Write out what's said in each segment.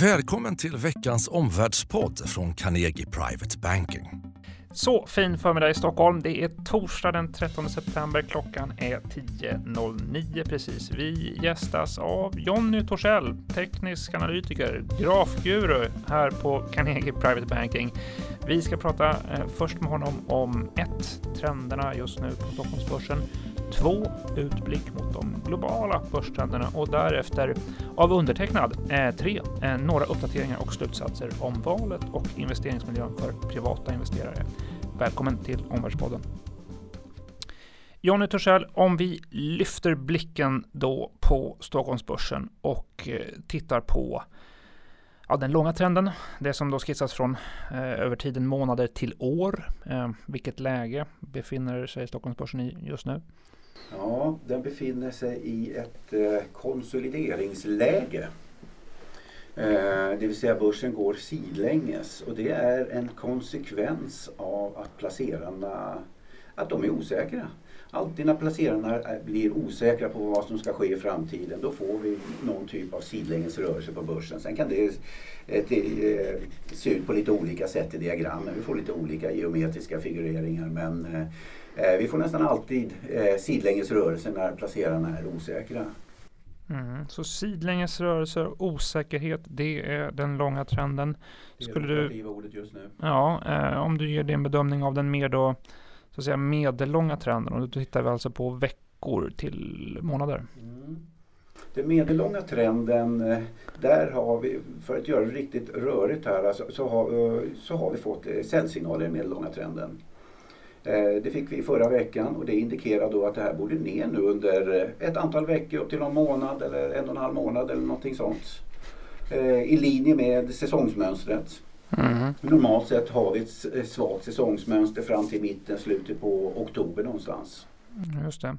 Välkommen till veckans omvärldspodd från Carnegie Private Banking. Så fin förmiddag i Stockholm. Det är torsdag den 13 september. Klockan är 10.09 precis. Vi gästas av Jonny Torssell, teknisk analytiker, grafguru här på Carnegie Private Banking. Vi ska prata eh, först med honom om ett, trenderna just nu på Stockholmsbörsen. Två, utblick mot de globala börstrenderna och därefter av undertecknad eh, tre, eh, några uppdateringar och slutsatser om valet och investeringsmiljön för privata investerare. Välkommen till Omvärldspodden. Jonny Torssell, om vi lyfter blicken då på Stockholmsbörsen och eh, tittar på ja, den långa trenden, det som då skissas från eh, över tiden månader till år. Eh, vilket läge befinner sig Stockholmsbörsen i just nu? Ja, den befinner sig i ett eh, konsolideringsläge. Eh, det vill säga börsen går sidlänges och det är en konsekvens av att placerarna att de är osäkra. Alltid när placerarna blir osäkra på vad som ska ske i framtiden då får vi någon typ av sidlängesrörelse på börsen. Sen kan det eh, se ut på lite olika sätt i diagrammen. Vi får lite olika geometriska figureringar men Eh, vi får nästan alltid eh, sidlängesrörelser när placerarna är osäkra. Mm, så sidlängesrörelser och osäkerhet, det är den långa trenden. Skulle du, ordet just nu. Ja, eh, om du ger din bedömning av den mer då, så att säga medellånga trenden, och då tittar vi alltså på veckor till månader. Mm. Den medellånga trenden, eh, där har vi, för att göra det riktigt rörigt här, alltså, så, har, eh, så har vi fått eh, säljsignaler i den medellånga trenden. Det fick vi förra veckan och det indikerar då att det här borde ner nu under ett antal veckor upp till någon månad eller en och en halv månad eller någonting sånt. I linje med säsongsmönstret. Mm. Normalt sett har vi ett svagt säsongsmönster fram till mitten, slutet på oktober någonstans. Mm, just det.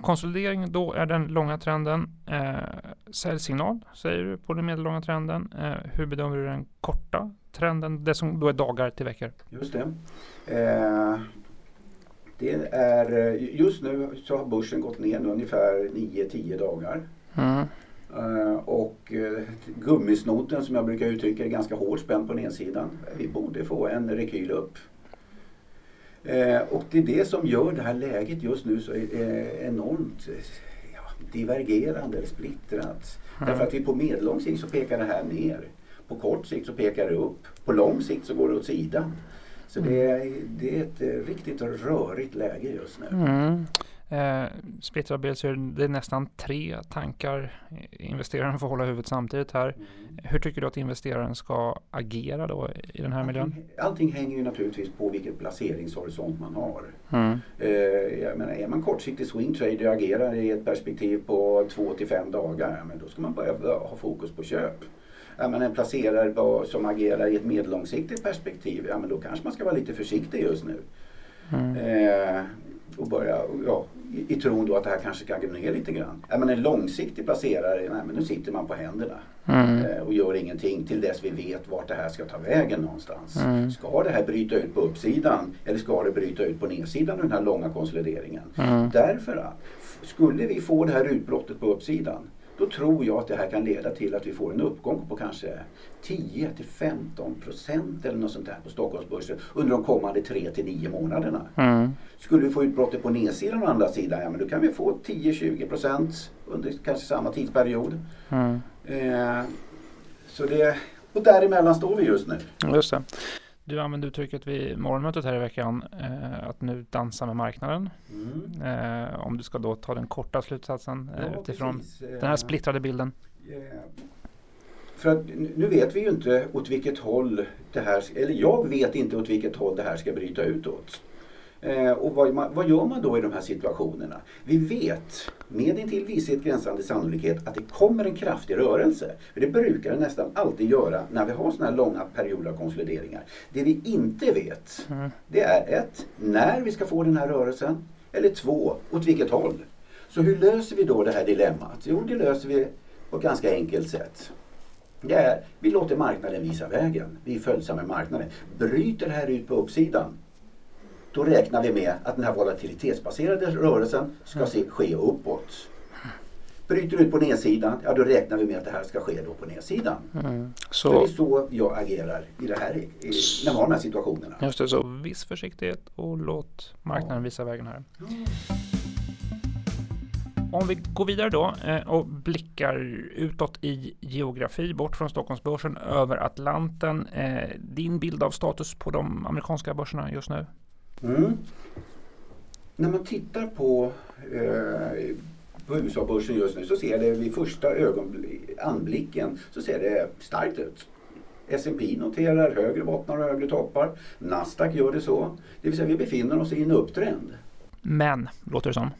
Konsolidering då är den långa trenden. Eh, säljsignal säger du på den medellånga trenden. Eh, hur bedömer du den korta trenden, det som då är dagar till veckor? Just det. Eh, det är, just nu så har börsen gått ner ungefär 9-10 dagar. Mm. Uh, och uh, gummisnoten som jag brukar uttrycka är ganska hårt spänd på nedsidan. Vi borde få en rekyl upp. Uh, och det är det som gör det här läget just nu så enormt divergerande eller splittrat. Mm. Därför att vi på medellång sikt så pekar det här ner. På kort sikt så pekar det upp. På lång sikt så går det åt sidan. Så det, är, det är ett eh, riktigt rörigt läge just nu. Mm. Eh, splittrad bild så är det nästan tre tankar investeraren får hålla huvudet samtidigt här. Mm. Hur tycker du att investeraren ska agera då i den här allting, miljön? Allting hänger ju naturligtvis på vilken placeringshorisont man har. Mm. Eh, jag menar, är man kortsiktig swing trader och agerar i ett perspektiv på två till fem dagar, men då ska man börja ha fokus på köp ja, men en placerare som agerar i ett medellångsiktigt perspektiv, ja men då kanske man ska vara lite försiktig just nu. Mm. Eh, och börja, ja, i, i tron då att det här kanske kan gå ner lite grann. Ja, men en långsiktig placerare, nej men nu sitter man på händerna mm. eh, och gör ingenting till dess vi vet vart det här ska ta vägen någonstans. Mm. Ska det här bryta ut på uppsidan eller ska det bryta ut på nedsidan av den här långa konsolideringen? Mm. Därför att skulle vi få det här utbrottet på uppsidan då tror jag att det här kan leda till att vi får en uppgång på kanske 10 till 15 procent eller något sånt där på Stockholmsbörsen under de kommande 3 till 9 månaderna. Mm. Skulle vi få utbrottet på nedsidan å andra sidan, ja men då kan vi få 10-20 procent under kanske samma tidsperiod. Mm. Eh, så det, och däremellan står vi just nu. Just det. Du använde uttrycket vid morgonmötet här i veckan eh, att nu dansa med marknaden. Mm. Eh, om du ska då ta den korta slutsatsen eh, ja, utifrån precis. den här splittrade bilden. Yeah. För att nu vet vi ju inte åt vilket håll det här, eller jag vet inte åt vilket håll det här ska bryta utåt. Eh, och vad, vad, gör man då i de här situationerna? Vi vet med en till visshet gränsande sannolikhet att det kommer en kraftig rörelse. För det brukar det nästan alltid göra när vi har sådana här långa perioder av konsolideringar. Det vi inte vet mm. det är ett, när vi ska få den här rörelsen. Eller två, åt vilket håll. Så hur löser vi då det här dilemmat? Jo, det löser vi på ett ganska enkelt sätt. Det är, vi låter marknaden visa vägen. Vi är följsamma med marknaden. Bryter det här ut på uppsidan då räknar vi med att den här volatilitetsbaserade rörelsen ska se, ske uppåt. Bryter ut på nedsidan, ja då räknar vi med att det här ska ske då på nedsidan. Mm. Så, så det är så jag agerar i det här, i, när man har de här situationerna. Just det, så viss försiktighet och låt marknaden ja. visa vägen här. Om vi går vidare då eh, och blickar utåt i geografi, bort från Stockholmsbörsen över Atlanten. Eh, din bild av status på de amerikanska börserna just nu? Mm. När man tittar på, eh, på USA-börsen just nu så ser det vid första anblicken så ser det starkt ut. S&P noterar högre bottnar och högre toppar. Nasdaq gör det så. Det vill säga vi befinner oss i en upptrend. Men, låter det som.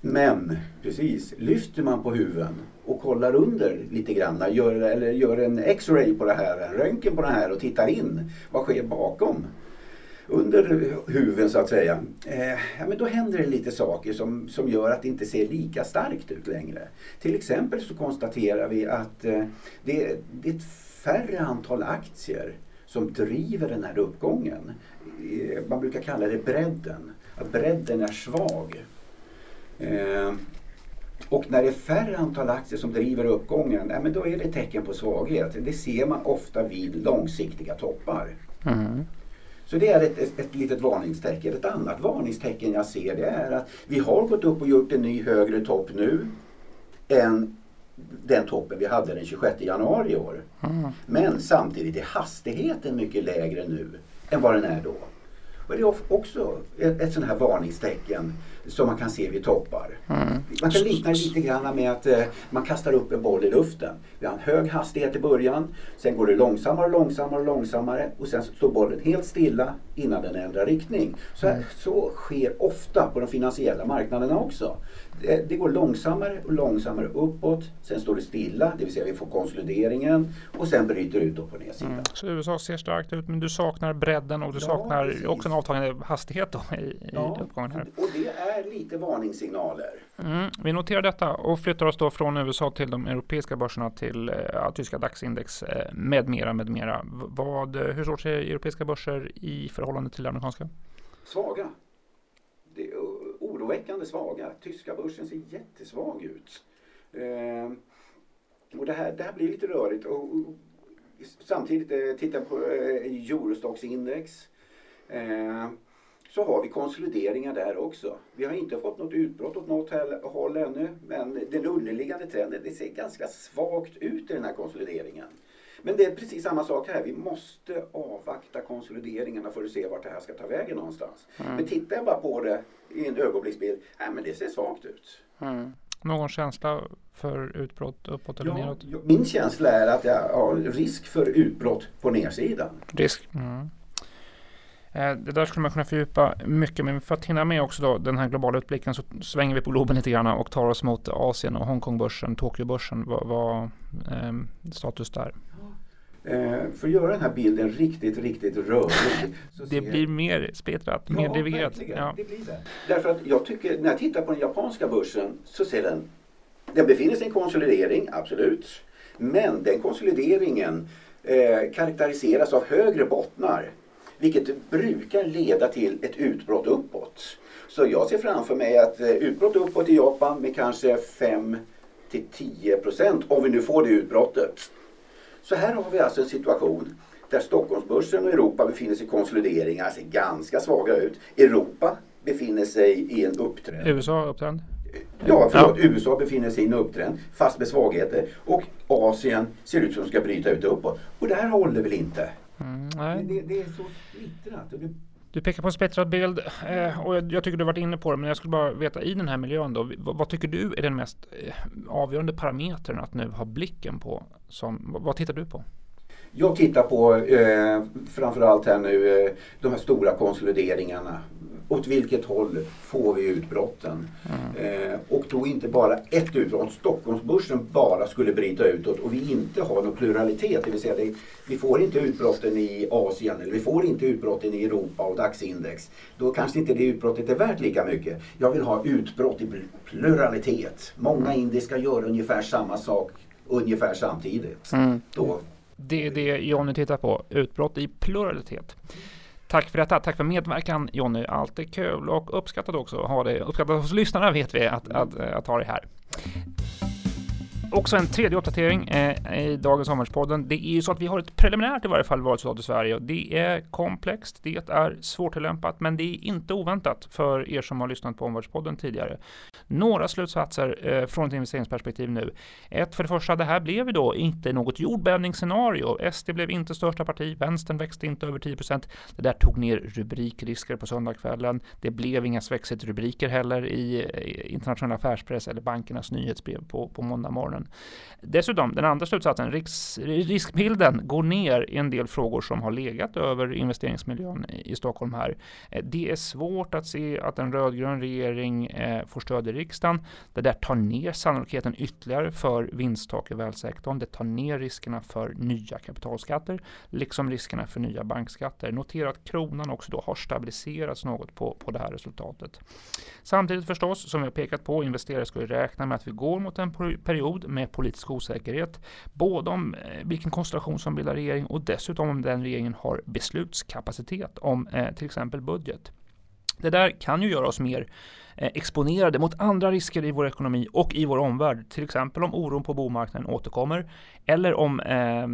Men precis, lyfter man på huven och kollar under lite grann, gör, eller gör en X-ray på det här, en röntgen på det här och tittar in. Vad sker bakom? Under huven så att säga. Eh, ja, men då händer det lite saker som, som gör att det inte ser lika starkt ut längre. Till exempel så konstaterar vi att eh, det, det är ett färre antal aktier som driver den här uppgången. Eh, man brukar kalla det bredden. Att bredden är svag. Eh, och när det är färre antal aktier som driver uppgången, ja, men då är det tecken på svaghet. Det ser man ofta vid långsiktiga toppar. Mm. Så det är ett, ett, ett litet varningstecken. Ett annat varningstecken jag ser det är att vi har gått upp och gjort en ny högre topp nu än den toppen vi hade den 26 januari i år. Mm. Men samtidigt är hastigheten mycket lägre nu än vad den är då. Och det är också ett, ett sånt här varningstecken som man kan se vid toppar. Mm. Man kan likna det lite grann med att eh, man kastar upp en boll i luften. Vi har en hög hastighet i början, sen går det långsammare och långsammare och långsammare och sen står bollen helt stilla innan den ändrar riktning. Så, mm. så sker ofta på de finansiella marknaderna också. Det, det, går långsammare och långsammare uppåt. Sen står det stilla, det vill säga vi får konsolideringen och sen bryter ut upp på nedsidan. Mm. Så USA ser starkt ut men du saknar bredden och du ja, saknar precis. också en avtagande hastighet då i, ja, i uppgången här. Och det är lite varningssignaler. Mm, vi noterar detta och flyttar oss då från USA till de europeiska börserna till äh, tyska DAX-index äh, med mera med mera. Vad, hur står sig europeiska börser i förhållande till amerikanska? Svaga. Det oroväckande svaga. Tyska börsen ser jättesvag ut. Eh, och det här, det här blir lite rörigt. Och, och samtidigt eh, tittar på eh, Eurostox index. Så har vi konsolideringar där också. Vi har inte fått något utbrott åt något håll ännu. Men den underliggande trenden det ser ganska svagt ut i den här konsolideringen. Men det är precis samma sak här. Vi måste avvakta konsolideringarna för att se vart det här ska ta vägen någonstans. Mm. Men tittar jag bara på det i en ögonblicksbild, nej men det ser svagt ut. Mm. Någon känsla för utbrott uppåt eller ja, neråt? Min känsla är att jag har risk för utbrott på nedsidan. Risk? Mm. Eh, det där skulle man kunna fördjupa mycket, men för att hinna med också då den här globala utblicken så svänger vi på globen lite grann och tar oss mot Asien och Hongkongbörsen, Tokyobörsen. Vad, vad eh, status där? Eh, för att göra den här bilden riktigt, riktigt rörlig. det blir mer splittrat, ja, mer dividerat. Ja, det blir det. Därför att jag tycker, när jag tittar på den japanska börsen så ser den, den befinner sig i en konsolidering, absolut. Men den konsolideringen eh, karaktäriseras av högre bottnar. Vilket brukar leda till ett utbrott uppåt. Så jag ser framför mig att eh, utbrott uppåt i Japan med kanske 5 till 10 procent, om vi nu får det utbrottet. Så här har vi alltså en situation där Stockholmsbörsen och Europa befinner sig i konsolideringar, ser ganska svaga ut. Europa befinner sig i en upptrend. USA upptrend? Ja, förlåt. Ja. USA befinner sig i en upptrend fast med svagheter. Och Asien ser ut som ska bryta ut uppåt. Och det här håller väl inte? Mm, nej. Det, det, är så splittrat. Du pekar på en spetsad bild eh, och jag, tycker du varit inne på det, men jag skulle bara veta i den här miljön då, vad, tycker du är den mest eh, avgörande parametern att nu ha blicken på? Som, vad tittar du på? Jag tittar på eh, framförallt här nu eh, de här stora konsolideringarna åt vilket håll får vi utbrotten? Mm. Eh, och då inte bara ett utbrott. Stockholmsbörsen bara skulle bryta utåt och vi inte har någon pluralitet, det vill säga det, vi får inte utbrotten i Asien eller vi får inte utbrotten i Europa och DAX-index. Då kanske inte det utbrottet är värt lika mycket. Jag vill ha utbrott i pluralitet. Många mm. indiska gör ungefär samma sak ungefär samtidigt. Mm. Då. Det är det Johnny tittar på, utbrott i pluralitet. Tack för detta. Tack för medverkan Jonny. Alltid kul och uppskattat också att ha dig. Uppskattat hos lyssnarna vet vi att, att, att, att ha dig här. Också en tredje uppdatering eh, i dagens Omvärldspodden. Det är ju så att vi har ett preliminärt i varje fall valresultat i Sverige och det är komplext, det är svårtillämpat, men det är inte oväntat för er som har lyssnat på Omvärldspodden tidigare. Några slutsatser eh, från ett investeringsperspektiv nu. Ett, för det första, det här blev ju då inte något jordbävningsscenario. SD blev inte största parti, vänstern växte inte över 10 procent. Det där tog ner rubrikrisker på söndagskvällen. Det blev inga svexit-rubriker heller i eh, internationella affärspress eller bankernas nyhetsbrev på, på måndag morgonen. Dessutom, den andra slutsatsen, risk, riskbilden går ner i en del frågor som har legat över investeringsmiljön i Stockholm här. Eh, det är svårt att se att en rödgrön regering eh, får stöd i riksdagen. Det där tar ner sannolikheten ytterligare för vinsttak i välsektorn. Det tar ner riskerna för nya kapitalskatter, liksom riskerna för nya bankskatter. Notera att kronan också då har stabiliserats något på, på det här resultatet. Samtidigt förstås, som vi har pekat på, investerare ska räkna med att vi går mot en period med politisk osäkerhet. Både om eh, vilken konstellation som bildar regering och dessutom om den regeringen har beslutskapacitet om eh, till exempel budget. Det där kan ju göra oss mer eh, exponerade mot andra risker i vår ekonomi och i vår omvärld. Till exempel om oron på bomarknaden återkommer eller om eh,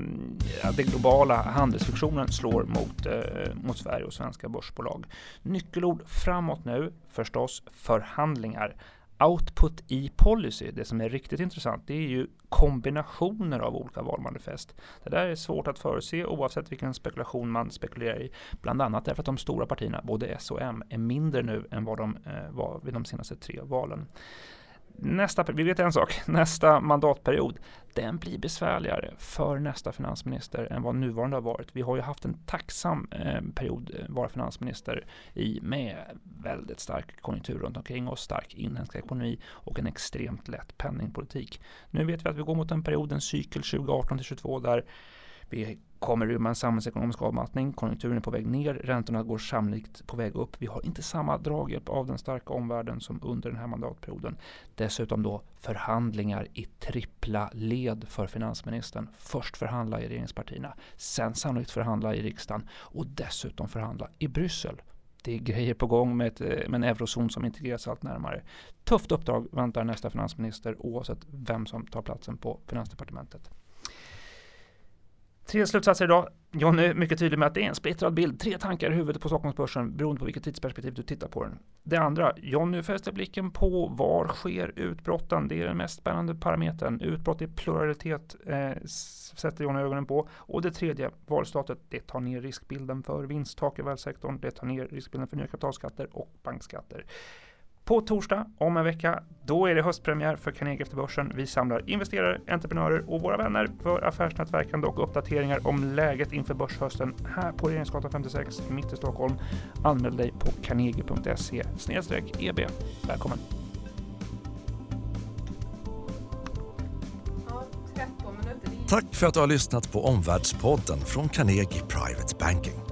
den globala handelsfiktionen slår mot, eh, mot Sverige och svenska börsbolag. Nyckelord framåt nu förstås förhandlingar output i policy, det som är riktigt intressant, det är ju kombinationer av olika valmanifest. Det där är svårt att förutse oavsett vilken spekulation man spekulerar i. Bland annat därför att de stora partierna, både S och M, är mindre nu än vad de eh, var vid de senaste tre valen nästa, vi vet en sak, nästa mandatperiod, den blir besvärligare för nästa finansminister än vad nuvarande har varit. Vi har ju haft en tacksam eh, period eh, vara finansminister i med väldigt stark konjunktur runt omkring oss, stark inhemsk ekonomi och en extremt lätt penningpolitik. Nu vet vi att vi går mot en period, en cykel 2018 till 2022 där vi kommer rymma en samhällsekonomisk avmattning. Konjunkturen är på väg ner. Räntorna går sannolikt på väg upp. Vi har inte samma draghjälp av den starka omvärlden som under den här mandatperioden. Dessutom då förhandlingar i trippla led för finansministern. Först förhandla i regeringspartierna, sen sannolikt förhandla i riksdagen och dessutom förhandla i Bryssel. Det är grejer på gång med, ett, eh, med en eurozon som integreras allt närmare. Tufft uppdrag väntar nästa finansminister oavsett vem som tar platsen på finansdepartementet. Tre slutsatser idag. John är mycket tydlig med att det är en splittrad bild. Tre tankar i huvudet på Stockholmsbörsen beroende på vilket tidsperspektiv du tittar på den. Det andra, Jonny fäster blicken på var sker utbrotten? Det är den mest spännande parametern. Utbrott i pluralitet eh, sätter Jonny ögonen på. Och det tredje, valstatet, det tar ner riskbilden för vinsttak i välsektorn. Det tar ner riskbilden för nya kapitalskatter och bankskatter. På torsdag om en vecka, då är det höstpremiär för Carnegie efter börsen. Vi samlar investerare, entreprenörer och våra vänner för affärsnätverkande och uppdateringar om läget inför börshösten här på Regeringsgatan 56 mitt i Stockholm. Anmäl dig på carnegie.se eb. Välkommen! Tack för att du har lyssnat på Omvärldspodden från Carnegie Private Banking.